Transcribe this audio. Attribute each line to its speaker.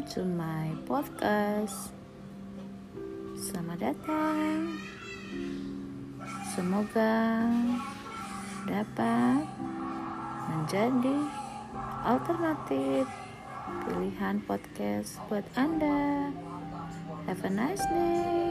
Speaker 1: welcome to my podcast. Selamat datang. Semoga dapat menjadi alternatif pilihan podcast buat Anda. Have a nice day.